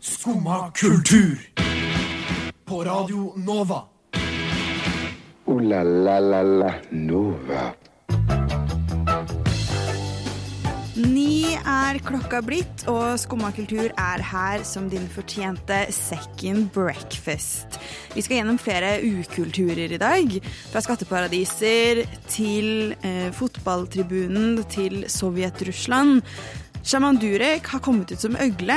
Skumma kultur. På Radio Nova. O-la-la-la-la Nova. Ni er klokka blitt, og Skumma kultur er her som din fortjente second breakfast. Vi skal gjennom flere ukulturer i dag. Fra skatteparadiser til eh, fotballtribunen til Sovjet-Russland. Shaman Durek har kommet ut som øgle,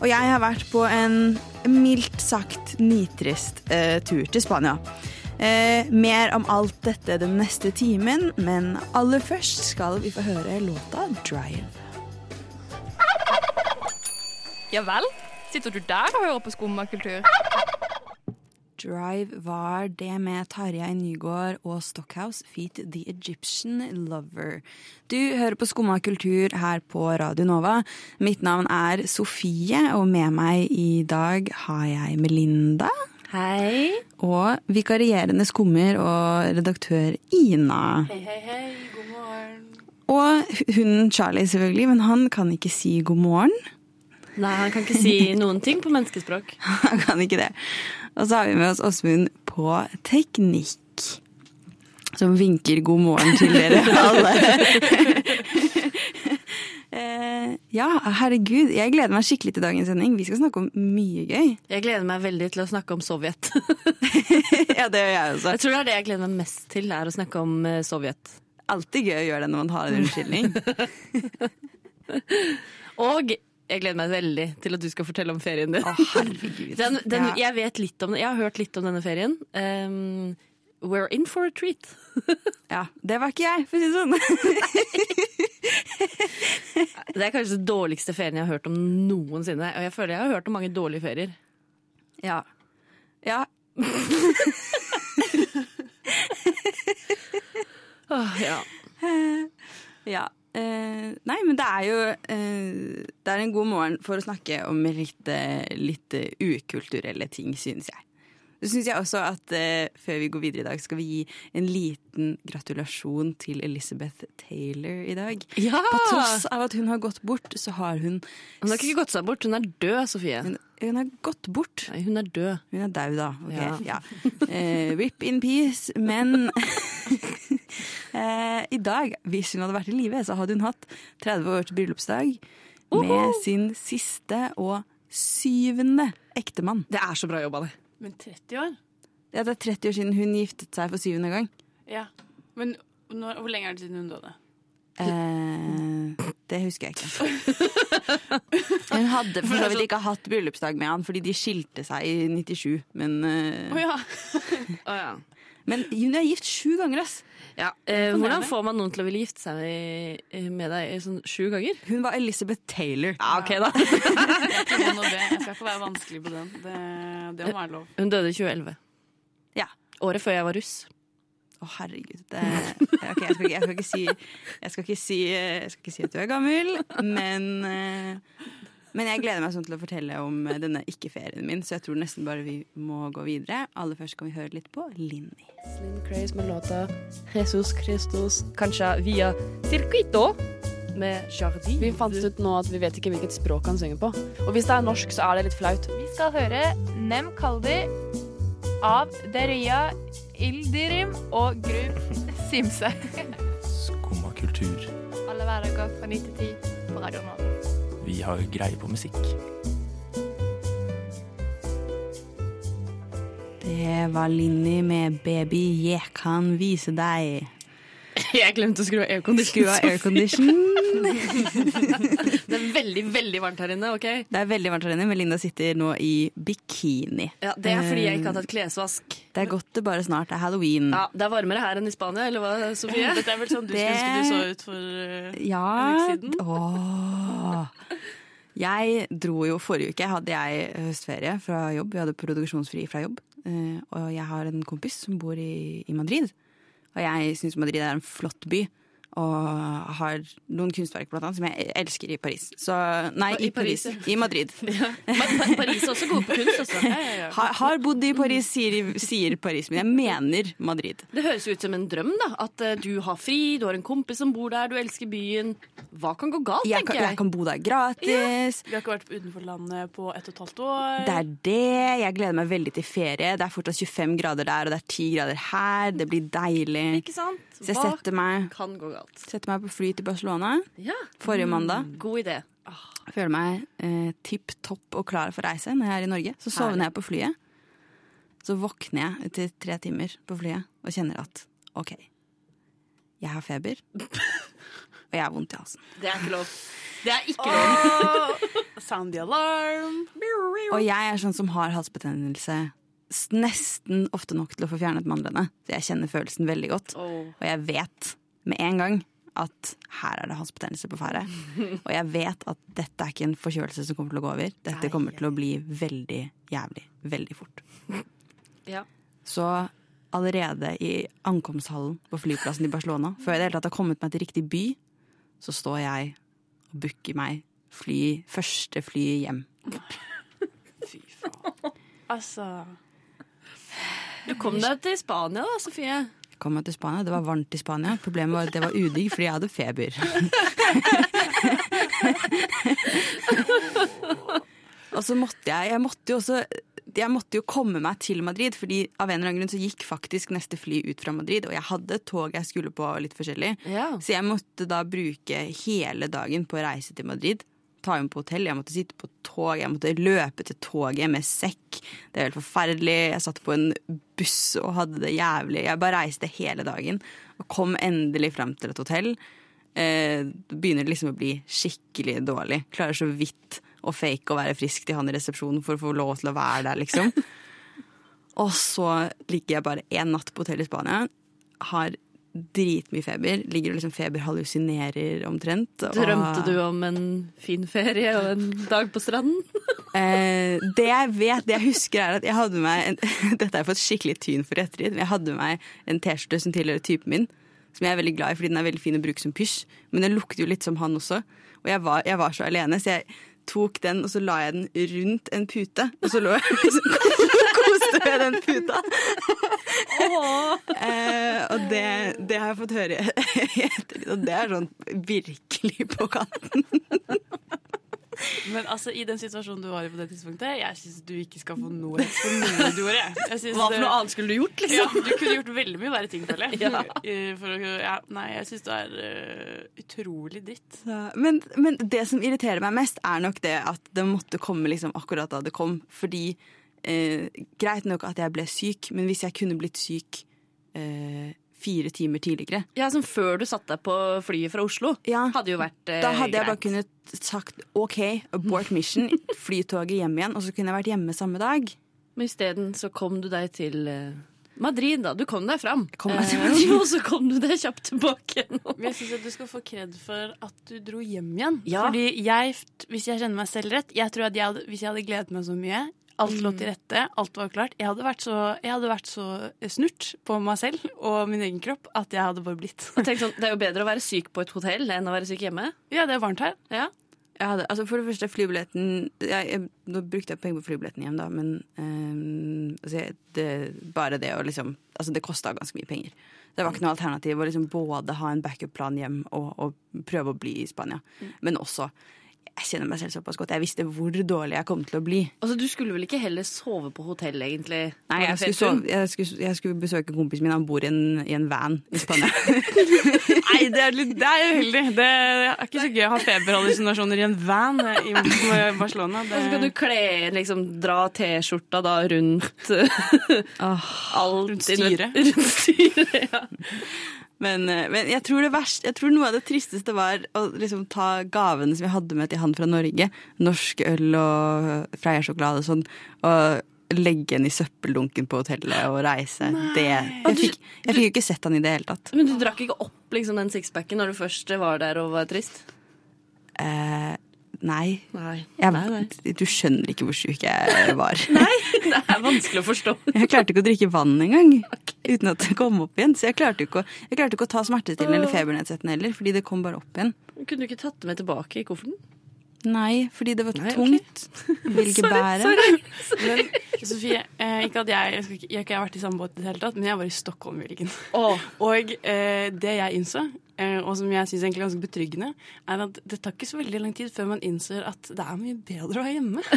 og jeg har vært på en mildt sagt nitrist eh, tur til Spania. Eh, mer om alt dette den neste timen, men aller først skal vi få høre låta 'Drive'. Ja vel? Sitter du der og hører på skummakultur? Drive var det med Tarjei Nygaard og Stockhouse feat The Egyptian Lover. Du hører på Skumma kultur her på Radio Nova. Mitt navn er Sofie, og med meg i dag har jeg Melinda. Hei. Og vikarierende skummer og redaktør Ina. Hei, hei, hei. God morgen. Og hunden Charlie, selvfølgelig, men han kan ikke si god morgen. Nei, han kan ikke si noen ting på menneskespråk. Han kan ikke det. Og så har vi med oss Åsmund på teknikk. Som vinker god morgen til dere alle. Eh, ja, herregud. Jeg gleder meg skikkelig til dagens sending. Vi skal snakke om mye gøy. Jeg gleder meg veldig til å snakke om Sovjet. ja, det gjør jeg også. Jeg tror det er det jeg gleder meg mest til, er å snakke om eh, Sovjet. Alltid gøy å gjøre det når man har en unnskyldning. Og jeg gleder meg veldig til at du skal fortelle om ferien din. Herregud. Den, den, Ja. jeg vet litt om det. Jeg har hørt litt om denne ferien. Um, we're in for a treat. Ja, det var ikke jeg, for å si det sånn. Det er kanskje den dårligste ferien jeg har hørt om noensinne. Og jeg føler jeg har hørt om mange dårlige ferier. Ja. Ja. oh, ja. ja. Eh, nei, men det er jo eh, Det er en god morgen for å snakke om litt, eh, litt eh, ukulturelle ting, synes jeg. Så syns jeg også at eh, før vi går videre i dag, skal vi gi en liten gratulasjon til Elizabeth Taylor i dag. Ja! På tross av at hun har gått bort, så har hun Hun har ikke gått seg bort. Hun er død, Sofie. Hun, hun har gått bort. Nei, hun er død. Hun er daud, da. Ok, Ja. ja. Eh, rip in peace. Men eh, i dag, hvis hun hadde vært i live, så hadde hun hatt 30 års bryllupsdag med sin siste og syvende ektemann. Det er så bra jobba, det. Men 30 år? Ja, det er 30 år siden hun giftet seg for syvende gang. Ja. Men når, hvor lenge er det siden hun døde? Eh, det husker jeg ikke. Hun hadde for så vidt ikke hatt bryllupsdag med han, fordi de skilte seg i 97. Men, eh, Å ja. Å, ja. Men hun er gift sju ganger, ass. Ja, eh, hvordan får man noen til å ville gifte seg med, med deg sånn sju ganger? Hun var Elizabeth Taylor. Ja, ok da. Jeg, skal ikke være vanskelig på den. Det, det må være lov. Hun døde i 2011. Ja. Året før jeg var russ. Å, herregud. Det, ok, jeg, skal ikke, jeg, skal ikke si, jeg, skal ikke si, jeg skal ikke si at du er gammel, men, eh, men jeg gleder meg sånn til å fortelle om denne ikke-ferien min, så jeg tror nesten bare vi må gå videre. Aller først kan vi høre litt på Linni. Slim Craze med låta Jesus Christus, kanskje via Circuito med Jardin. Vi fant ut nå at vi vet ikke hvilket språk han synger på. Og hvis det er norsk, så er det litt flaut. Vi skal høre Nem Kaldi av Deria Ildirim og Grub Simse. Skumma kultur. Alle hverdager fra 9 til 10 på Radio Nova. Vi har greie på musikk. Det var Linni med 'Baby, jeg kan vise deg'. Jeg glemte å skru av aircondition. Det er veldig, veldig varmt her inne. ok? Det er veldig varmt her inne. men Linda sitter nå i bikini. Ja, Det er fordi jeg ikke har tatt klesvask. Det er godt det bare snart er halloween. Ja, Det er varmere her enn i Spania, eller hva, Sofie? Dette er vel sånn du Det- skulle ønske du så ut for uh, Ja. en uke siden? Åh. Jeg dro jo forrige uke, hadde jeg høstferie fra jobb. Vi hadde produksjonsfri fra jobb. Eh, Og jeg har en kompis som bor i, i Madrid. Og jeg syns Madrid er en flott by. Og har noen kunstverk blant annet som jeg elsker i Paris. Så, nei, i i Paris. Paris, I Madrid. Men Paris er også gode på kunst, altså. Ja, ja, ja. Har, har bodd i Paris, sier, sier Paris, men jeg mener Madrid. Det høres ut som en drøm, da. At eh, du har fri, du har en kompis som bor der, du elsker byen. Hva kan gå galt, Jeg tenker kan, jeg. jeg kan bo der gratis. Vi har ikke vært utenfor landet på ett og et halvt år. Det er det. Jeg gleder meg veldig til ferie. Det er fortsatt 25 grader der, og det er 10 grader her. Det blir deilig. Ikke sant? Så jeg Hva setter meg, kan gå galt? Setter meg på fly til Barcelona Ja, forrige mandag. god idé. Jeg føler meg eh, tipp topp og klar for reise når jeg er i Norge. Så sovner jeg på flyet. Så våkner jeg etter tre timer på flyet og kjenner at OK, jeg har feber. Og jeg har vondt i halsen. Det er ikke lov. Det er ikke lov. Sound the alarm. Og jeg er sånn som har halsbetennelse nesten ofte nok til å få fjernet mandlene. Så jeg kjenner følelsen veldig godt. Oh. Og jeg vet med en gang at her er det halsbetennelse på ferde. Og jeg vet at dette er ikke en forkjølelse som kommer til å gå over. Dette kommer til å bli veldig jævlig veldig fort. Ja. Så allerede i ankomsthallen på flyplassen i Barcelona, før jeg i det hele tatt har kommet meg til riktig by, så står jeg og booker meg fly, første fly hjem. Fy Altså Du kom deg til Spania da, Sofie. Kom jeg til Spania, Det var varmt i Spania. Problemet var at det var udigg fordi jeg hadde feber. og så måtte jeg Jeg måtte jo også jeg måtte jo komme meg til Madrid, fordi av en eller annen grunn så gikk faktisk neste fly ut fra Madrid, og jeg hadde tog jeg skulle på litt forskjellig. Ja. Så jeg måtte da bruke hele dagen på å reise til Madrid. Ta henne på hotell, jeg måtte sitte på tog, jeg måtte løpe til toget med sekk. Det er helt forferdelig. Jeg satt på en buss og hadde det jævlig. Jeg bare reiste hele dagen og kom endelig fram til et hotell. Eh, det begynner liksom å bli skikkelig dårlig. Klarer så vidt å fake å være frisk til han i resepsjonen for å få lov til å være der, liksom. Og så ligger jeg bare én natt på hotell i Spania. Har dritmye feber. Ligger og liksom feberhallusinerer omtrent. og- Drømte du om en fin ferie og en dag på stranden? Eh, det jeg vet, det jeg husker er at jeg hadde med meg en, Dette har jeg fått skikkelig tyn for i ettertid. Men jeg hadde med meg en T-skjorte som tilhører typen min. Som jeg er veldig glad i fordi den er veldig fin å bruke som pysj. Men den lukter jo litt som han også. Og jeg var, jeg var så alene, så jeg tok den og så la jeg den rundt en pute. Og så lå jeg liksom koste ved den puta. eh, og det, det har jeg fått høre i ettertid, og det er sånn virkelig på kanten. Men altså, i den situasjonen du var i på det tidspunktet, jeg syns du ikke skal få noe rett for noe du gjorde. Hva for noe annet skulle du gjort, Ja, liksom? du kunne gjort veldig mye verre ting, føler jeg. Ja. Ja, nei, jeg syns det er uh, utrolig dritt. Men, men det som irriterer meg mest, er nok det at det måtte komme liksom akkurat da det kom. Fordi eh, greit nok at jeg ble syk, men hvis jeg kunne blitt syk eh, fire timer tidligere Ja, som før du satte deg på flyet fra Oslo. Ja. Hadde jo vært eh, Da hadde jeg bare kunnet sagt OK, abort mission, flytoget hjem igjen, og så kunne jeg vært hjemme samme dag. Men isteden så kom du deg til eh, Madrid, da. Du kom deg fram. kom Eh, og så kom du deg kjapt tilbake Nå. Men jeg syns at du skal få kred for at du dro hjem igjen. Ja. Fordi jeg, hvis jeg kjenner meg selv rett, jeg tror at jeg hadde, hvis jeg hadde gledet meg så mye Alt lå til rette, alt var klart. Jeg hadde så, jeg hadde vært så snurt på meg selv og min egen kropp at jeg hadde bare blitt. Sånn, Det er jo bedre å være syk på et hotell enn å være syk hjemme. Ja, det er varmt her. Ja. Hadde, altså for det første, flybilletten jeg, jeg, Nå brukte jeg penger på flybilletten hjem, da, men um, altså jeg, det, bare det å liksom Altså, det kosta ganske mye penger. Det var ikke noe alternativ å liksom både ha en backup-plan hjem og, og prøve å bli i Spania. Men også Jeg kjenner meg selv såpass godt. Jeg visste hvor dårlig jeg kom til å bli. Altså, Du skulle vel ikke heller sove på hotell, egentlig? Nei, jeg skulle, sove, jeg skulle, jeg skulle besøke kompisen min. Han bor i en, i en van i Spania. Nei, det er, litt, det er uheldig. Det er ikke så gøy å ha feberhallusinasjoner i en van i Barcelona. Det, Og så kan du kle liksom, dra T-skjorta da rundt alt Rundt styret. Rundt styret. Men, eh, men jeg tror det verste, jeg tror noe av det tristeste var å liksom ta gavene som jeg hadde med til han fra Norge. Norsk øl og Freia-sjokolade og sånn. Og legge den i søppeldunken på hotellet og reise. Det, jeg, fikk, jeg fikk jo ikke sett han i det hele tatt. Men du drakk ikke opp liksom, den sixpacken når du først var der og var trist? Eh, Nei. Nei. Jeg, nei, nei. Du skjønner ikke hvor sjuk jeg var. nei, det er vanskelig å forstå. Jeg klarte ikke å drikke vann engang uten at det kom opp igjen. Så jeg klarte ikke å, jeg klarte ikke å ta smertestillende eller febernedsettende heller, fordi det kom bare opp igjen. Kunne du ikke tatt det med tilbake i kofferten? Nei, fordi det var Nei, tungt. tungt. Vil ikke bære. Men Sofie, eh, ikke at jeg, jeg, skal ikke, jeg har vært i samme båt i det hele tatt, men jeg var i Stockholm i helgen. Og eh, det jeg innså, eh, og som jeg syns er ganske betryggende, er at det tar ikke så veldig lang tid før man innser at det er mye bedre å være hjemme.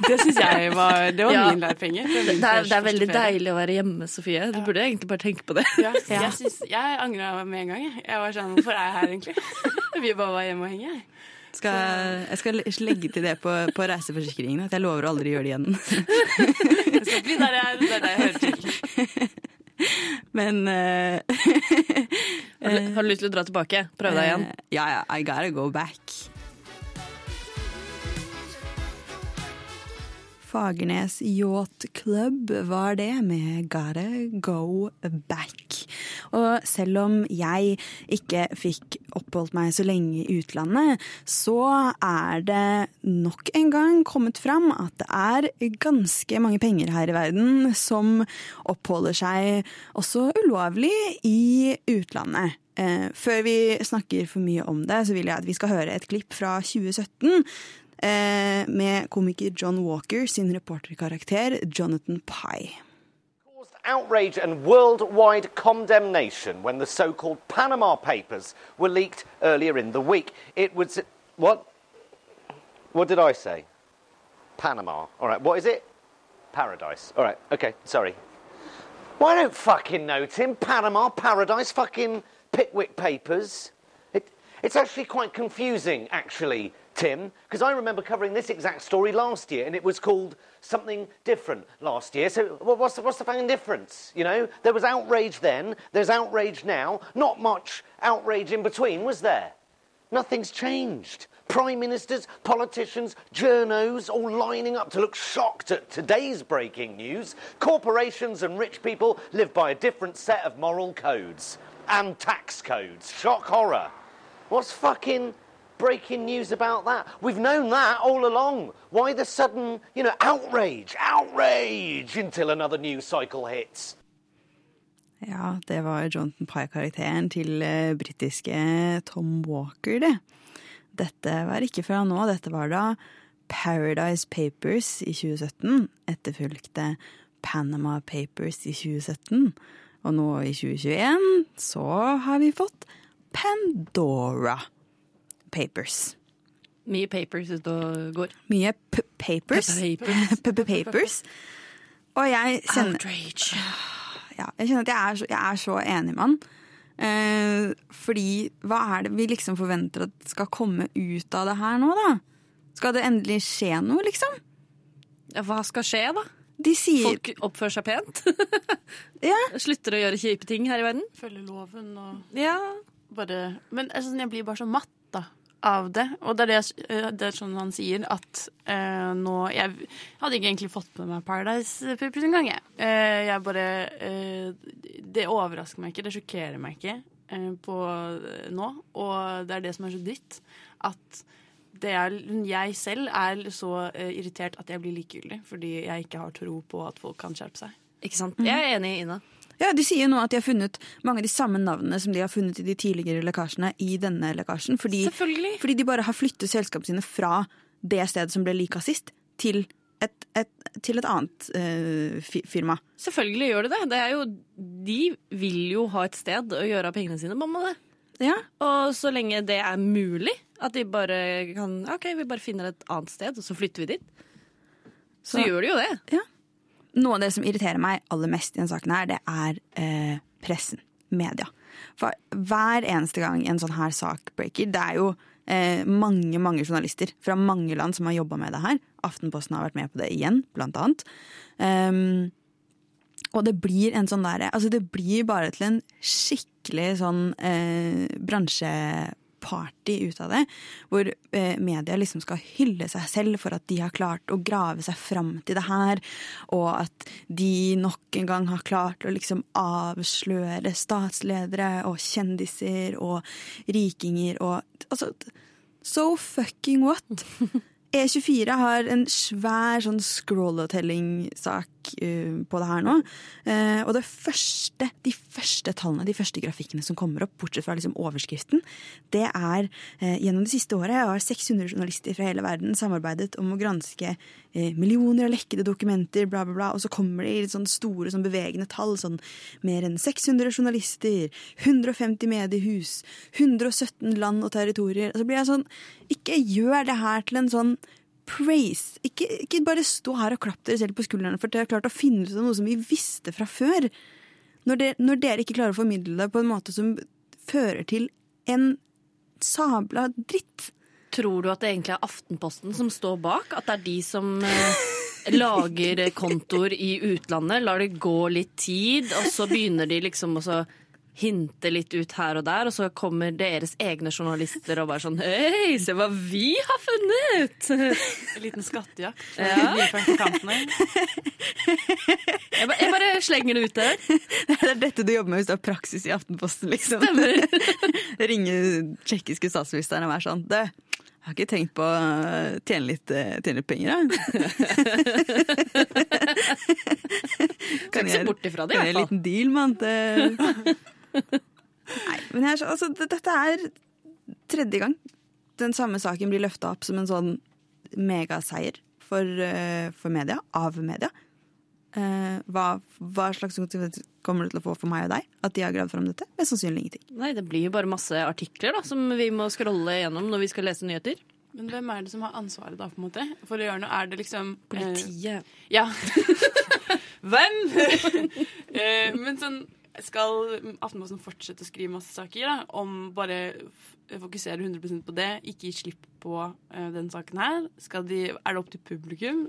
Det syns jeg var Det var Ja. min lærepenge. Det, det, er, det er veldig ferie. deilig å være hjemme, Sofie. Du burde egentlig bare tenke på det. Ja, jeg, synes, jeg angra med en gang. Jeg, jeg var sånn Hvorfor er jeg her, egentlig? Jeg vil bare være hjemme og henge. jeg. Skal, jeg skal legge til det på, på reiseforsikringen at jeg lover å aldri gjøre det igjen. det skal bli der jeg er. Er der jeg hører til. Men uh, Har du, har du lyst til å dra tilbake? Prøve deg igjen? eh, Ja, yeah, I gotta go back. Fagernes Yacht Club var det med Gotta Go Back. Og selv om jeg ikke fikk oppholdt meg så lenge i utlandet, så er det nok en gang kommet fram at det er ganske mange penger her i verden som oppholder seg også ulovlig i utlandet. Eh, før vi snakker for mye om det, så vil jeg at vi skal høre et klipp fra 2017 eh, Eh, med komiker John Walker sin reporterkarakter Jonathan Pye. caused outrage and worldwide condemnation when the so called Panama Papers were leaked earlier in the week. It was. What? What did I say? Panama. All right, what is it? Paradise. All right, okay, sorry. I don't fucking know, Tim. Panama, Paradise, fucking Pickwick Papers. It, it's actually quite confusing, actually, Tim, because I remember covering this exact story last year, and it was called something different last year. So wha- what's the, what's the fucking difference? You know, there was outrage then, there's outrage now. Not much outrage in between, was there? Nothing's changed. Prime ministers, politicians, journos all lining up to look shocked at today's breaking news. Corporations and rich people live by a different set of moral codes and tax codes. Shock horror. What's fucking breaking news about that? We've known that all along. Why the sudden, you know, outrage, outrage until another news cycle hits? Ja, det var Jonathan Pye-karakteren til eh, britiske Tom Walker, det. Dette var ikke fra nå, dette var da Paradise Papers i 2017, etterfulgte Panama Papers i 2017, og nå i 2021 så har vi fått Pandora Papers. Mye papers ute og går. Mye papers. Papers. P papers. Og jeg kjenner Outrage. ja, jeg kjenner at jeg er så, jeg er så enig med han. Eh, fordi hva er det vi liksom forventer at skal komme ut av det her nå, da? Skal det endelig skje noe, liksom? Ja, hva skal skje, da? De sier Folk oppfører seg pent. Ja. Slutter å gjøre kjipe ting her i verden. Følger loven og Ja. bare Men altså, jeg blir bare så matt av det. Og det er, det, eh, det er sånn han sier at uh, nå Jeg hadde ikke egentlig fått med meg Paradise Papers engang, jeg. Uh, jeg bare uh, Det overrasker meg ikke, det sjokkerer meg ikke på nå. Og det er det som er så dritt. At er, jeg selv er så irritert at jeg blir likegyldig. Fordi jeg ikke har tro på at folk kan skjerpe seg. Ikke sant? Jeg er enig, i Ina. Ja, De sier nå at de har funnet mange av de samme navnene som de har funnet i de tidligere lekkasjene, i denne lekkasjen. Fordi, fordi de bare har flyttet selskapene sine fra det stedet som ble lika sist, til et, et, til et annet uh, firma. Selvfølgelig gjør de det. det er jo, de vil jo ha et sted å gjøre av pengene sine, mamma. det. Ja, Og så lenge det er mulig, at de bare kan OK, vi bare finner et annet sted, og så flytter vi dit. Så, Så- gjør de jo det. Noe av det som irriterer meg aller mest i denne saken, her, det er eh, pressen. Media. For hver eneste gang en sånn her sak breaker, det er jo eh, mange mange journalister fra mange land som har jobba med det her. Aftenposten har vært med på det igjen, blant annet. Um, og det blir en sånn derre Altså, det blir bare til en skikkelig sånn eh, bransjeparty ut av det. Hvor eh, media liksom skal hylle seg selv for at de har klart å grave seg fram til det her. Og at de nok en gang har klart å liksom avsløre statsledere og kjendiser og rikinger og Altså, So fucking what? E24 har en svær sånn scroll-telling-sak eh, på det her nå. Eh, og det første, de første tallene, de første grafikkene som kommer opp, bortsett fra liksom overskriften, det er eh, gjennom det siste året har 600 journalister fra hele verden samarbeidet om å granske millioner av lekkede dokumenter, bla, bla, bla. Og så kommer det i litt sånn store, sånn bevegende tall. Sånn mer enn 600 journalister, 150 mediehus, 117 land og territorier. Og så blir jeg sånn Ikke gjør det her til en sånn praise. Ikke, ikke bare stå her og klapp dere selv på skuldrene for dere har klart å finne ut av noe som vi visste fra før. Når, det, når dere ikke klarer å formidle det på en måte som fører til en sabla dritt. Tror du at det egentlig er Aftenposten som står bak? At det er de som eh, lager kontoer i utlandet, lar det gå litt tid, og så begynner de liksom å hinte litt ut her og der, og så kommer deres egne journalister og bare sånn Hei, se hva vi har funnet! En liten skattejakt. Ja. Ja. Jeg, ba, jeg bare slenger det ut der. Det er dette du jobber med hvis du har praksis i Aftenposten, liksom. Ringe tsjekkiske statsministeren og være sånn Du, jeg har ikke tenkt på å tjene litt, tjene litt penger, jeg. kan jeg, kan jeg en liten deal, mann? Nei, men jeg, altså, dette er tredje gang den samme saken blir løfta opp som en sånn megaseier for, eh, for media, av media. Eh, hva, hva slags konsekvenser kommer det til å få for meg og deg? At de har gravd fram dette? Mest sannsynlig ingenting. Nei, det blir jo bare masse artikler da, som vi må scrolle gjennom når vi skal lese nyheter. Men hvem er det som har ansvaret da, på en måte? For å gjøre noe, er det liksom eh, Politiet. Ja. Hvem? Eh, men sånn skal Aftenposten fortsette å skrive masse saker da, om bare fokusere 100 på det, ikke gi slipp på uh, den saken her? De, er det opp til publikum?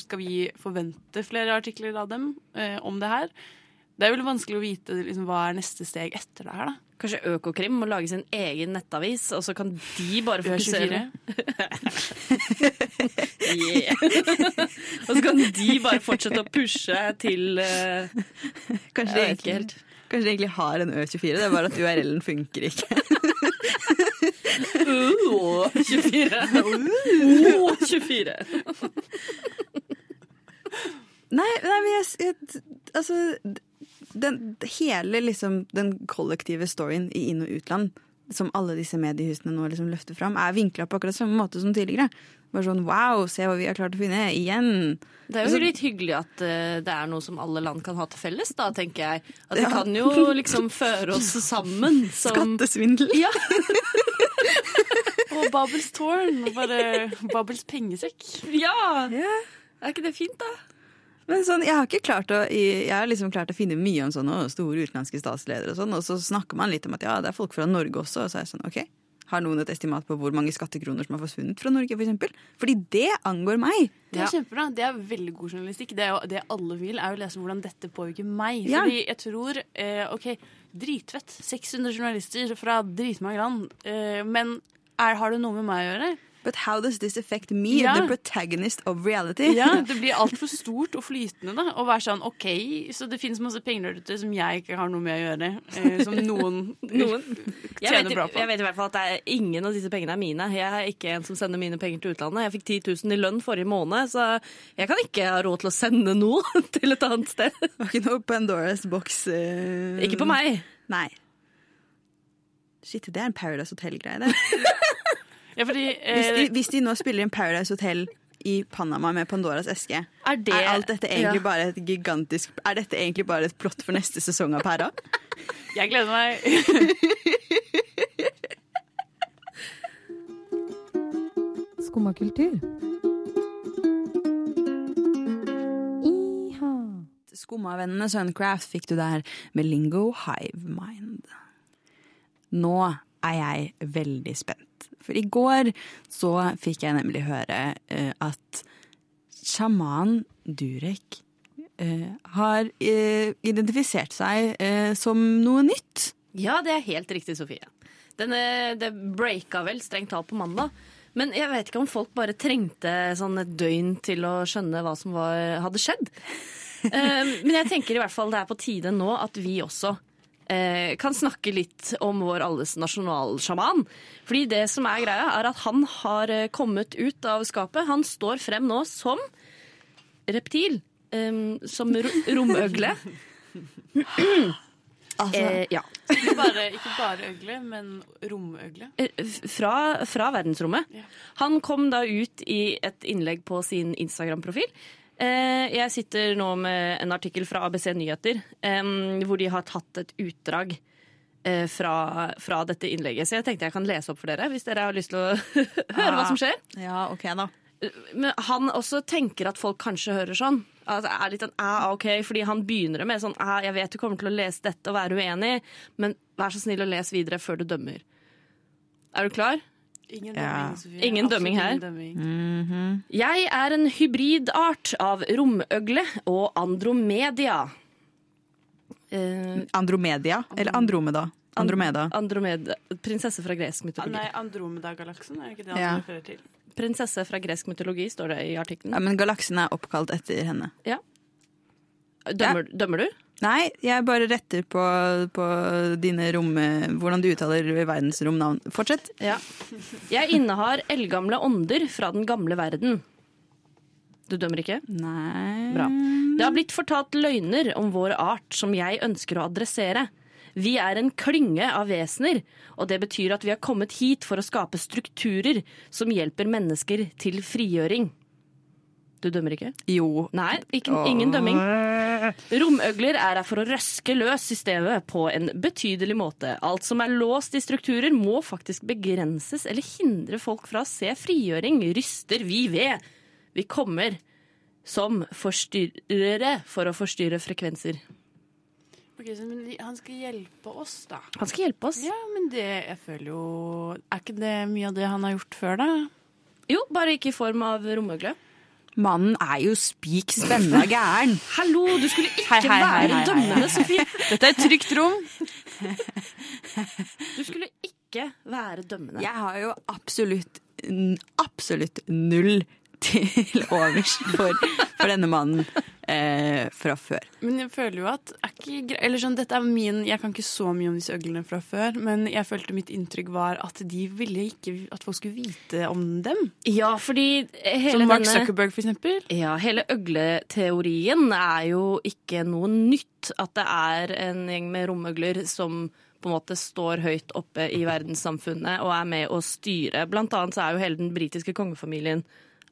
Skal vi forvente flere artikler av dem uh, om det her? Det er vel vanskelig å vite liksom, hva er neste steg etter det her. da. Kanskje Økokrim må lage sin egen nettavis, og så kan de bare fokusere. Og så kan de bare fortsette å pushe til uh, Kanskje, de ikke egentlig, helt. kanskje de egentlig har en Ø24, det er bare at URL-en funker ikke. Ø24. Ø24. Nei, nei men jeg, jeg Altså, den, hele liksom den kollektive storyen i inn- og utland, som alle disse mediehusene nå liksom løfter fram, er vinkla på akkurat samme måte som tidligere. Bare sånn wow, se hva vi har klart å finne. Igjen. Det er jo litt hyggelig at eh, det er noe som alle land kan ha til felles, da, tenker jeg. At det kan jo liksom føre oss sammen som Skattesvindel. Ja. Og Babels tårn. Og Bare Babels pengesekk. ja! Ja. Er ikke det fint, da? Men sånn, jeg har ikke klart å, jeg har liksom klart å finne mye om sånne store utenlandske statsledere og sånn, og så snakker man litt om at ja, det er folk fra Norge også, og så er jeg sånn ok. Har noen et estimat på hvor mange skattekroner som har forsvunnet fra Norge, for eksempel? Fordi det angår meg. Det er kjempebra. Det er veldig god journalistikk. Det, er jo, det alle vil, er å lese hvordan dette påvirker meg. Ja. Fordi jeg tror eh, OK, dritfett. 600 journalister fra dritmange land. Eh, men er, har det noe med meg å gjøre? But how does this affect me, Ja. the protagonist of reality? Ja, Det blir altfor stort og flytende. da Å være sånn OK, så det finnes masse penger der ute som jeg ikke har noe med å gjøre. Eh, som noen, Noen. tjener vet, bra på. jeg vet i hvert fall at det er ingen av disse pengene er mine. Jeg er ikke en som sender mine penger til utlandet. Jeg fikk 10 000 i lønn forrige måned, så jeg kan ikke ha råd til å sende noe til et annet sted. Ikke noe Pandoras boks. eh, Ikke på meg. Nei. Shit, det er en Paradise Hotel-greie, det. Ja, fordi, Hvis eh, de, hvis de nå spiller en Paradise Hotel i Panama med Pandoras eske, Er det er alt dette egentlig Ja. bare et gigantisk Er dette egentlig bare et plott for neste sesong av Pæra? jeg gleder meg. Skumma kultur. Skummavennene Suncraft fikk du der med Lingo Hive Mind. Nå er jeg veldig spent. For i går så fikk jeg nemlig høre eh, at sjaman Durek eh, har eh, identifisert seg eh, som noe nytt. Ja, det er helt riktig, Sofie. Denne, det breaka vel strengt talt på mandag. Men jeg vet ikke om folk bare trengte sånn et døgn til å skjønne hva som var, hadde skjedd. Eh, Men jeg tenker i hvert fall det er på tide nå at vi også eh, kan snakke litt om vår alles nasjonalsjaman. Fordi det som er greia, er at han har eh, kommet ut av skapet. Han står frem nå som reptil. em, som romøgle. romøgle. eh, ja. Ikke bare, ikke bare øgle, men romøgle. Eh, Fra, fra verdensrommet. Ja. Han kom da ut i et innlegg på sin Instagram-profil. Eh, Jeg sitter nå med en artikkel fra ABC Nyheter hvor de har tatt et utdrag eh, fra, fra dette innlegget. Så jeg tenkte jeg kan lese opp for dere, hvis dere har lyst til å høre hva som skjer. Ja, ok da. Men han også tenker at folk kanskje hører sånn. Altså, er litt en ah, ok, fordi han begynner med sånn ah, jeg vet du kommer til å lese dette og være uenig, men vær så snill å lese videre før du dømmer. Er du klar? Ingen Ja. dømming, Sofie. Ingen dømming her. ingen dømming. Jeg er en hybridart av romøgle og andromedia. Uh, Andromedia, eller Andromeda? Andromeda. Andromeda. Prinsesse fra gresk Ah, mytologi. Nei, Andromeda-galaksen, er ikke det han Ja. refererer til? Prinsesse fra gresk mytologi, står det i artikkelen. Ja, men galaksen er oppkalt etter henne. Dømmer, dømmer du? Nei, jeg bare retter på, på dine rom... Hvordan du uttaler verdensromnavn. Fortsett. Ja. Jeg innehar eldgamle ånder fra den gamle verden. Du dømmer ikke? Nei Bra. Det har blitt fortalt løgner om vår art som jeg ønsker å adressere. Vi er en klynge av vesener, og det betyr at vi har kommet hit for å skape strukturer som hjelper mennesker til frigjøring. Du dømmer ikke? Jo. Nei, ikke, ingen dømming. Romøgler er her for å røske løs systemet på en betydelig måte. Alt som er låst i strukturer, må faktisk begrenses eller hindre folk fra å se frigjøring, ryster vi ved. Vi kommer som forstyrrere for å forstyrre frekvenser. Ok, så, men Han skal hjelpe oss, da. Han skal hjelpe oss. Ja, men det jeg føler jo Er ikke det mye av det han har gjort før, da? Jo, bare ikke i form av romøgle. Mannen er jo spik spenna gæren. Hallo, du skulle ikke Hei, hei, hei, være dømmende. Sofie. Dette er et trygt rom. Du skulle ikke være dømmende. Jeg har jo absolutt, absolutt null til overs for, for denne mannen eh, fra før. Men jeg føler jo at er ikke, gre- eller sånn, dette er min, Jeg kan ikke så mye om disse øglene fra før, men jeg følte mitt inntrykk var at de ville ikke at folk skulle vite om dem. Ja, fordi hele Som Mark denne Zuckerberg, for eksempel. Ja, hele øgleteorien er jo ikke noe nytt. At det er en gjeng med romøgler som på en måte står høyt oppe i verdenssamfunnet og er med å styre. Blant annet så er jo hele den britiske kongefamilien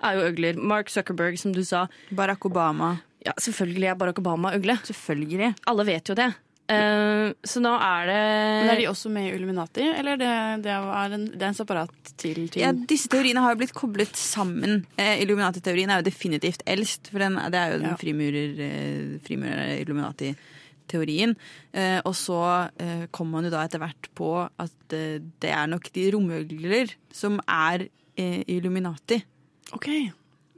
er jo øgler. Mark Zuckerberg, som du sa. Barack Obama. Ja, selvfølgelig er Barack Obama ugle. Selvfølgelig. Alle vet jo det. Uh, så nå er det Men Er de også med i Illuminati, eller det, det, er en, det er en separat til ting? Ja, disse teoriene har jo blitt koblet sammen. Eh, Illuminati-teorien er jo definitivt eldst, for den, det er jo den Ja. frimurer, eh, frimurer-Illuminati-teorien. Eh, og så eh, kommer man jo da etter hvert på at eh, det er nok de romøgler som er eh, Illuminati. OK,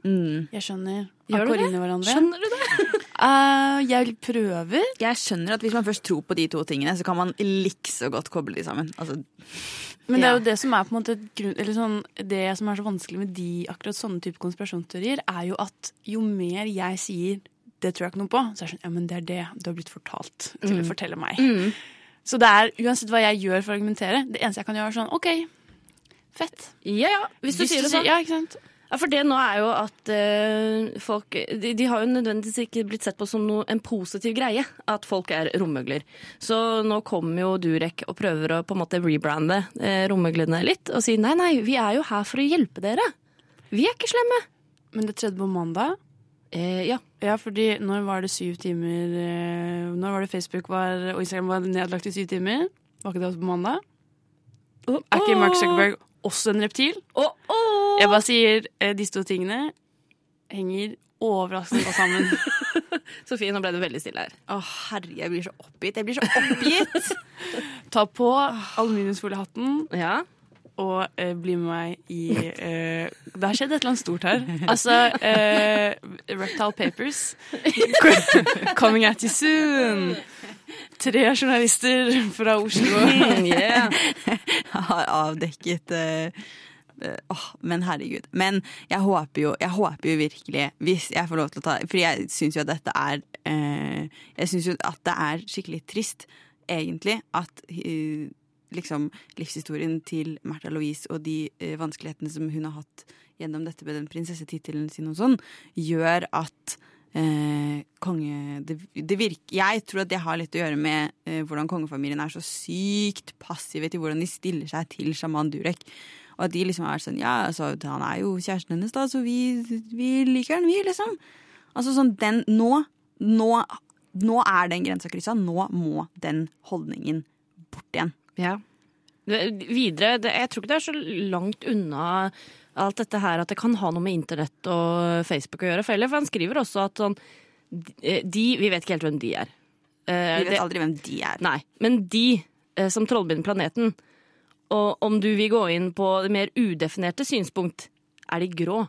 Mm. jeg skjønner. Gjør du det? Skjønner du det? uh, jeg prøver. Jeg skjønner at hvis man først tror på de to tingene, så kan man likså godt koble de sammen. Altså, Men det er Ja. jo det som er på en måte grunn, eller sånn, Det som er så vanskelig med de akkurat sånne type konspirasjonsteorier, er jo at jo mer jeg sier det tror jeg ikke noe på, så er det sånn ja, men det er det du har blitt fortalt til å fortelle meg. Så det er uansett hva jeg gjør for å argumentere, det eneste jeg kan gjøre, er sånn OK, fett. Ja, ja, hvis du Hvis sier det sånn. Ja, ikke sant? Ja, for det nå er jo at eh, folk de, de har jo nødvendigvis ikke blitt sett på som noe, en positiv greie at folk er romøgler. Så nå kommer jo Durek og prøver å på en måte rebrande eh, romøglene litt og si nei, nei, vi er jo her for å hjelpe dere. Vi er ikke slemme. Men det tredje på mandag Eh, ja. Ja, fordi når var det syv timer eh, Når var det Facebook var, og Instagram var nedlagt i syv timer? Var ikke det også på mandag? Er ikke Mark Zuckerberg også en reptil? Å, oh! Jeg bare sier eh, disse to tingene henger overraskende godt sammen. Sofie, nå ble det veldig stille her. å herre, jeg blir så oppgitt. Jeg blir så oppgitt! Ta på aluminiumsfoliehatten Ja. og eh, bli med meg i eh, Det har skjedd et eller annet stort her. Altså eh, Reptile Papers. Coming at you soon. Tre journalister fra Oslo. yeah. har avdekket åh, Men herregud. Men jeg håper jo, jeg håper jo virkelig, hvis jeg får lov til å ta For jeg syns jo at dette er eh, Jeg syns jo at det er skikkelig trist. egentlig at liksom livshistorien til Märtha Louise og de vanskelighetene som hun har hatt gjennom dette med den prinsessetittelen sin og sånn, gjør at eh, konge det, det virker, Jeg tror at det har litt å gjøre med eh, hvordan kongefamilien er så sykt passive til hvordan de stiller seg til sjaman Durek. Og at de liksom er sånn Ja, altså, han er jo kjæresten hennes, da, så vi, vi liker han, vi, liksom. Altså sånn den Nå, nå, nå er den grensa kryssa. Nå må den holdningen bort igjen. Ja. Videre, det, jeg tror ikke det er så langt unna alt dette her at det kan ha noe med internett og Facebook å gjøre. For eller, for han skriver også at sånn De Vi vet ikke helt hvem de er. Eh, Vi vet det- aldri hvem de er. Nei, men de eh, som trollbinder planeten, og om du vil gå inn på det mer udefinerte synspunkt, er de grå.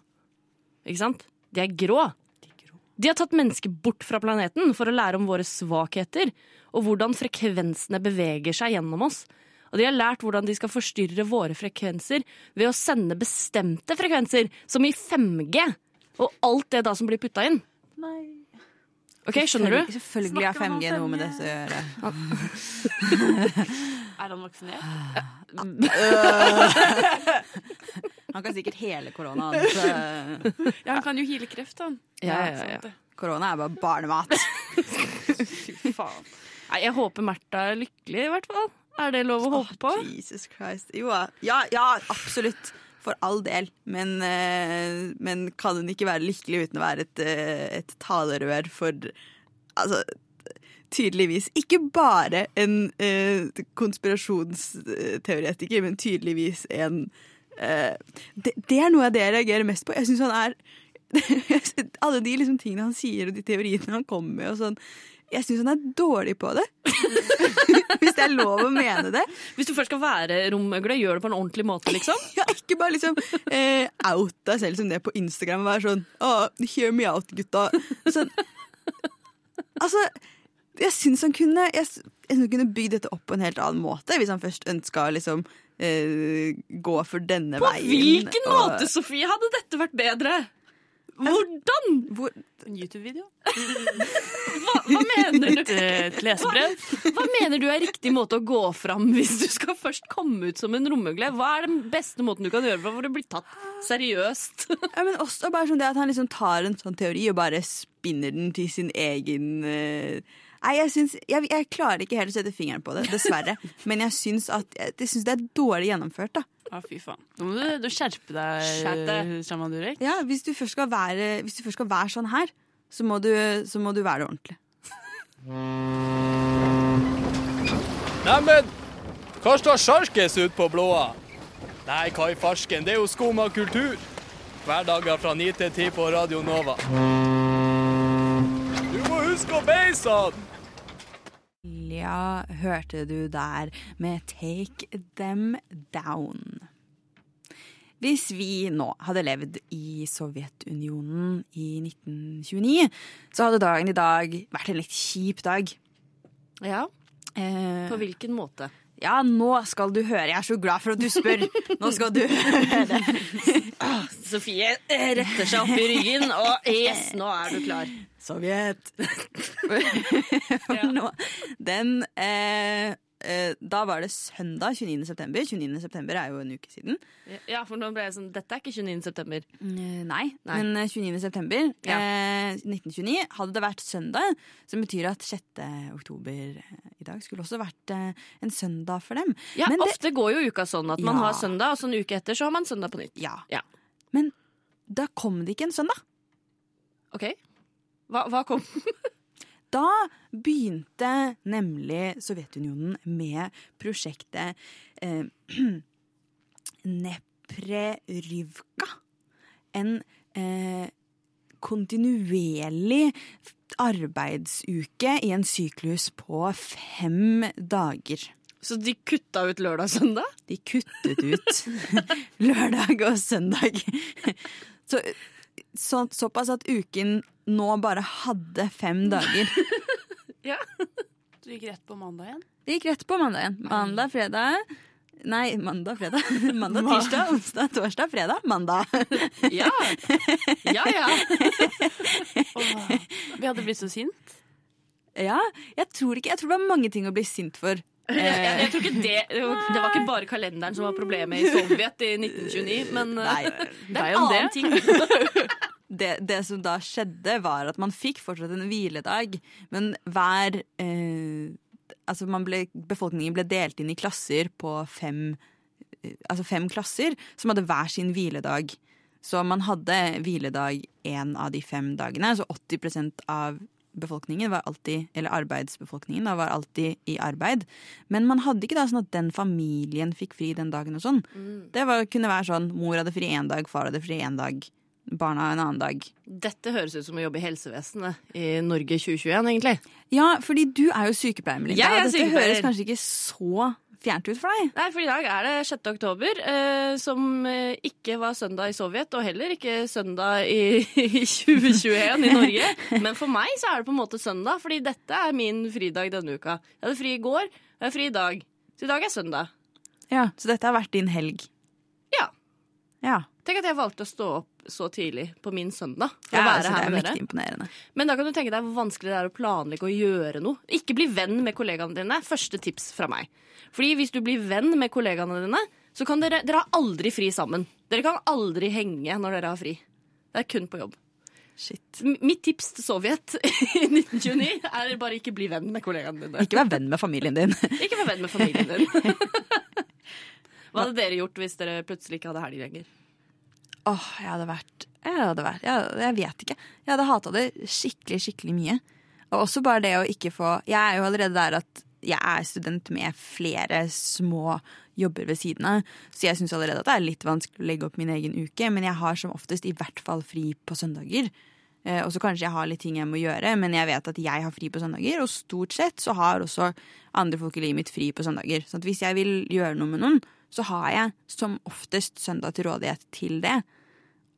Ikke sant? De er grå. De har tatt mennesker bort fra planeten for å lære om våre svakheter, og hvordan frekvensene beveger seg gjennom oss. Og de har lært hvordan de skal forstyrre våre frekvenser ved å sende bestemte frekvenser, som i 5G, og alt det da som blir putta inn. Nei. Ok, skjønner du? Selvfølgelig har 5G noe med dette å gjøre. Er han vaksinert? Han kan sikkert hele koronaen. Ja, han kan jo hile kreft, han. Ja, ja, ja. korona er bare barnemat. Fy faen. Nei, jeg håper Märtha er lykkelig, i hvert fall. Er det lov å håpe på? Jesus Christ. Jo, ja, ja, absolutt. For all del. Men, eh, men kan hun ikke være lykkelig uten å være et, eh, et talerør for Altså, tydeligvis ikke bare en eh, konspirasjonsteoretiker, men tydeligvis en eh, det, det er noe av det jeg reagerer mest på. Jeg synes han er Alle de liksom tingene han sier, og de teoriene han kommer med, og sånn Jeg syns han er dårlig på det. Hvis det er lov å mene det. Hvis du først skal være romøgle, gjør det på en ordentlig måte, liksom. Ja, ikke bare liksom eh, out deg selv som det på Instagram og være sånn oh, Hear me out, gutta. Sånn, altså, jeg syns han kunne Jeg, jeg synes kunne bygd dette opp på en helt annen måte, hvis han først ønska liksom eh, gå for denne På veien. hvilken og- måte, Sofie, hadde dette vært bedre? Hvordan? Hvor, En YouTube-video? Hva, hva mener du? Et, lesebrev? Hva mener du er riktig måte å gå fram hvis du skal først komme ut som en romøgle? Hva er den beste måten du kan gjøre for å bli tatt seriøst? ja, men også bare sånn det at han liksom tar en sånn teori og bare spinner den til sin egen eh, Nei, jeg, synes, jeg, jeg klarer ikke helt å sette fingeren på det, dessverre. Men jeg syns, at, jeg syns det er dårlig gjennomført. da. Ja, fy faen. Nå må du, du skjerpe deg, Shaman Durek. Ja, hvis du først skal være, hvis du først skal være sånn her, så må, du, så må du være det ordentlig. Neimen, hva står sjarkes ut på blåa? Nei, hva i farsken, det er jo skum av kultur. Hverdager fra 9 til 10 på Radio Nova. Du må huske å beise han! Ja, hørte du der med Take Them Down. Hvis vi nå hadde levd i Sovjetunionen i 1929, så hadde dagen i dag vært en litt kjip dag. Ja, Eh, På hvilken måte? ja, nå skal du høre. Jeg er så glad for at du spør. Nå skal du høre. Sofie eh, retter seg opp i ryggen, og yes, nå er du klar. Sovjet. Nå, den eh, eh, Da var det søndag 29. september. 29. september er jo en uke siden. Ja, for nå ble jeg sånn Dette er ikke 29. september. Eh, Nei, Nei. men eh, 29. september Ja. eh, 1929 hadde det vært søndag, som betyr at 6. oktober eh, i dag skulle også vært eh, en søndag for dem. Ja, Men det- Ofte går jo uka sånn at man Ja. har søndag, og så en uke etter så har man søndag på nytt. Ja. Ja. Men da kom det ikke en søndag. Ok? Hva, hva kom? Da begynte nemlig Sovjetunionen med prosjektet eh, Neprerivka. En eh, kontinuerlig arbeidsuke i en syklus på fem dager. Så de kutta ut lørdag og søndag? De kuttet ut lørdag og søndag. Så, så, såpass at uken nå bare hadde fem dager. Ja. Du gikk rett på mandag igjen? Det gikk rett på mandag igjen. Mandag, fredag Nei, mandag, fredag. Mandag, tirsdag, onsdag, torsdag, fredag, mandag. Ja. Ja, ja. Oh, vi hadde blitt så sint. Ja, jeg tror ikke Jeg tror det var mange ting å bli sint for. Jeg, jeg, jeg tror ikke det Det var ikke bare kalenderen som var problemet i Sovjet i 1929, men eh, Nei, det er en annen ting. det, det som da skjedde, var at man fikk fortsatt en hviledag, men hver eh, Altså man ble, befolkningen ble delt inn i klasser på fem eh, Altså fem klasser som hadde hver sin hviledag. Så man hadde hviledag én av de fem dagene. Så 80% av befolkningen var alltid, eller arbeidsbefolkningen da, var alltid i arbeid. Men man hadde ikke da sånn at den familien fikk fri den dagen og sånn. Det var, kunne være sånn mor hadde fri én dag, far hadde fri én dag, barna en annen dag. Dette høres ut som å jobbe i helsevesenet i Norge 2021, egentlig. Ja, fordi du er jo sykepleier, Melinda. Jeg er Dette høres kanskje ikke så fjernt ut for deg? Nei, for i dag er det 6. oktober, eh, som eh, ikke var søndag i Sovjet, og heller ikke søndag i, i 2021 i Norge. Men for meg så er det på en måte søndag, fordi dette er min fridag denne uka. Jeg hadde fri i går, og jeg har fri i dag. Så i dag er søndag. Ja, Så dette har vært din helg? Ja. Ja. Tenk at jeg valgte å stå opp så tidlig på min søndag Ja, å altså, det er mektig dere. imponerende. Men da kan du tenke deg hvor vanskelig det er å planlegge og gjøre noe. Ikke bli venn med kollegaene dine. Første tips fra meg. Fordi hvis du blir venn med kollegaene dine, så kan dere Dere har aldri fri sammen. Dere kan aldri henge når dere har fri. Det er kun på jobb. Shit. Mitt tips til Sovjet i 1929 er bare ikke bli venn med kollegaene dine. Ikke vær venn med familien din. Ikke vær venn med familien din. Hva hadde dere gjort hvis dere plutselig ikke hadde helg lenger? Åh, jeg hadde vært Jeg, hadde vært, jeg, jeg vet ikke. Jeg hadde hata det skikkelig, skikkelig mye. Og også bare det å ikke få Jeg er jo allerede der at jeg er student med flere små jobber ved siden av, så jeg syns allerede at det er litt vanskelig å legge opp min egen uke, men jeg har som oftest i hvert fall fri på søndager. Eh, og så kanskje jeg har litt ting jeg må gjøre, men jeg vet at jeg har fri på søndager. Og stort sett så har også andre folk i livet mitt fri på søndager. Så hvis jeg vil gjøre noe med noen, så har jeg som oftest søndag til rådighet til det.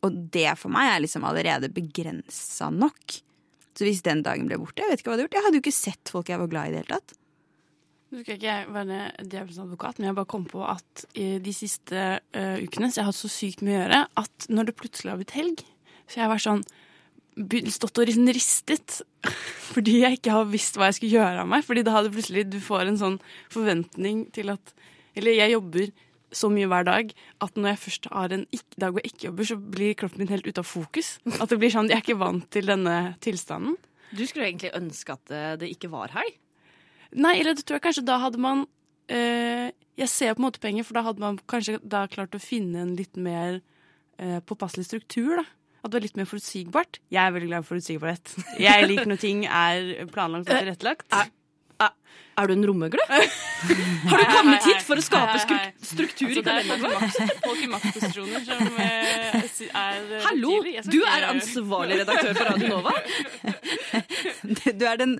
Og det for meg er liksom allerede begrensa nok. Så hvis den dagen ble borte, jeg vet ikke hva jeg hadde gjort. Jeg hadde jo ikke sett folk jeg var glad i i det hele tatt. Nå skal ikke være djevelens advokat, men jeg bare kom på at de siste uh, ukene så jeg har hatt så sykt mye å gjøre at når det plutselig har blitt helg, så jeg har vært sånn stått og liksom ristet fordi jeg ikke har visst hva jeg skulle gjøre av meg. Fordi da hadde plutselig du får en sånn forventning til at Eller jeg jobber så mye hver dag at når jeg først har en dag hvor jeg ikke jobber, så blir kroppen min helt ute av fokus. At det blir sånn, Jeg er ikke vant til denne tilstanden. Du skulle egentlig ønske at det, det ikke var helg. Nei, eller det tror jeg kanskje da hadde man eh, Jeg ser på en måte penger, for da hadde man kanskje da klart å finne en litt mer eh, påpasselig struktur. da. At det var litt mer forutsigbart. Jeg er veldig glad i forutsigbarhet. Jeg liker når ting er planlagt og tilrettelagt. Er du en rommøgle? Har du kommet hit for å skape skru- struktur i Altså, det er kalenderen? folk i makt- folk i maktposisjoner som eh, er eh, Hallo, du er ansvarlig redaktør for Radio Nova. Du er den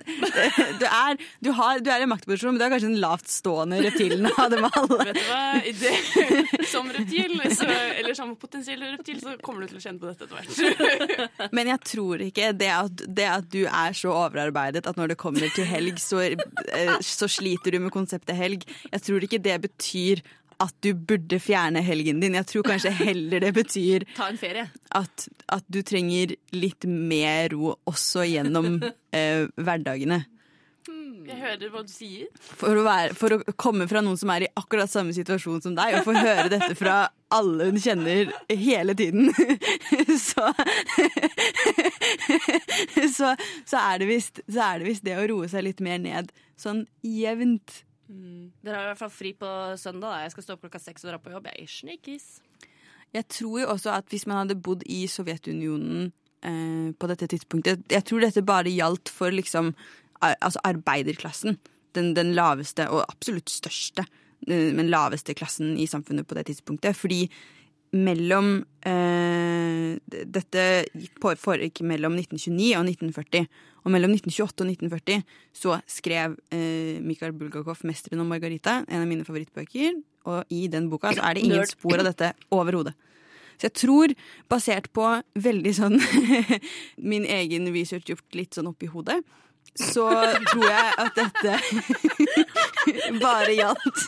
Du er, du har, du er i en maktposisjon, men du er kanskje den lavtstående reptilen av dem alle. Vet du hva? Som reptil, så, eller som potensiell reptil, så kommer du til å kjenne på dette etter hvert. Men jeg tror ikke det at, det at du er så overarbeidet at når det kommer til helg, så, eh, så sliter du med konseptet helg. Jeg tror ikke det betyr at du burde fjerne helgen din. Jeg tror kanskje heller det betyr Ta en ferie. at, at du trenger litt mer ro også gjennom eh, hverdagene. Jeg hører hva du sier. For å, være, for å komme fra noen som er i akkurat samme situasjon som deg, og få høre dette fra alle hun kjenner hele tiden, så Så, så er det visst er det visst det å roe seg litt mer ned. Sånn jevnt. Dere har i hvert fall fri på søndag. Da. Jeg skal stå opp klokka seks og dra på jobb. Jeg er snikkis. Jeg tror jo også at hvis man hadde bodd i Sovjetunionen eh, på dette tidspunktet Jeg tror dette bare gjaldt for liksom altså arbeiderklassen. Den, den laveste og absolutt største, eh, men laveste klassen i samfunnet på det tidspunktet. Fordi mellom eh, Dette foregikk mellom 1929 og 1940. Og mellom 1928 og 1940 så skrev eh, Mikhail Bulgakov 'Mesteren og Margarita', en av mine favorittbøker. Og i den boka så er det ingen spor av dette overhodet. Så jeg tror, basert på veldig sånn min egen research gjort litt sånn oppi hodet, så tror jeg at dette bare gjaldt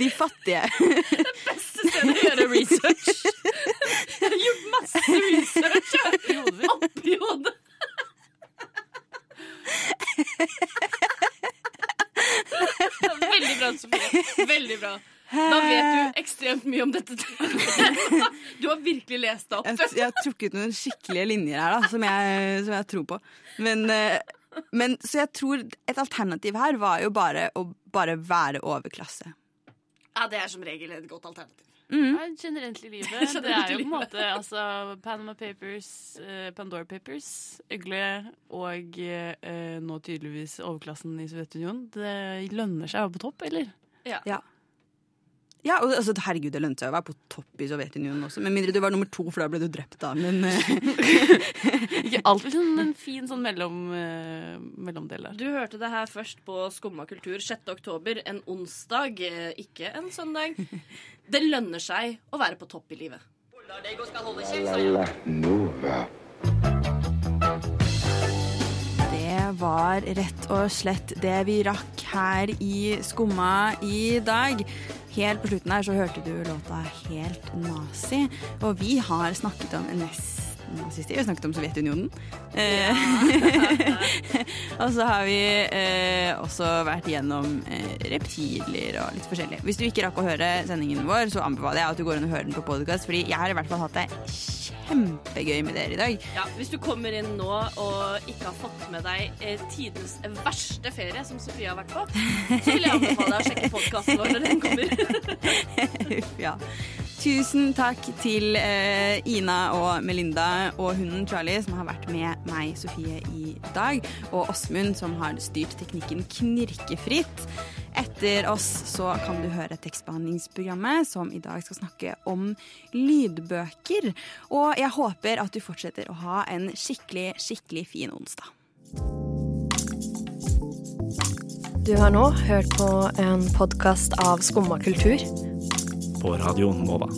de fattige. Det beste stedet å gjøre research. Jeg har gjort masse research i hodet. Veldig bra, Sofie. Veldig bra. Da vet du ekstremt mye om dette. Du har virkelig lest det opp. Jeg, jeg har trukket noen skikkelige linjer her da, som jeg, som jeg tror på. Men uh, men, så jeg tror et alternativ her var jo bare å bare være overklasse. Ja, det er som regel et godt alternativ. Ja, generelt i livet. Det er jo på en måte altså, Panama Papers, eh, Pandora Papers, Øgle og eh, nå tydeligvis overklassen i Sovjetunionen. Det lønner seg å være på topp, eller? Ja. Ja. Ja, og altså, herregud, det lønte seg å være på topp i Sovjetunionen også. Med mindre du var nummer to, for da ble du drept, da. Men eh, Ikke alltid sånn en fin sånn mellom, uh, mellomdel der. Du hørte det her først på Skumma kultur 6. oktober, en onsdag, eh, ikke en søndag. Det lønner seg å være på topp i livet. Det var rett og slett det vi rakk her i Skumma i dag. Helt på slutten her så hørte du låta Helt nazi, og vi har snakket om nesten nazister. Vi snakket om Sovjetunionen. Ja. og så har vi eh, også vært gjennom eh, reptiler og litt forskjellig. Hvis du ikke rakk å høre sendingen vår, så anbefaler jeg at du går inn og hører den på podkast, fordi jeg har i hvert fall hatt det kjempegøy med dere i dag. Ja, Hvis du kommer inn nå og ikke har fått med deg eh, tidens verste ferie, som Sofie har vært på, så vil jeg anbefale deg å sjekke podkasten vår når den kommer. ja. Tusen takk til eh, Ina og Melinda og hunden Charlie som har vært med meg, Sofie, i dag. Og Åsmund som har styrt teknikken knirkefritt. Etter oss så kan du høre tekstbehandlingsprogrammet som i dag skal snakke om lydbøker. Og jeg håper at du fortsetter å ha en skikkelig, skikkelig fin onsdag. Du har nå hørt på en podkast av Skumma kultur. På Radio Nova.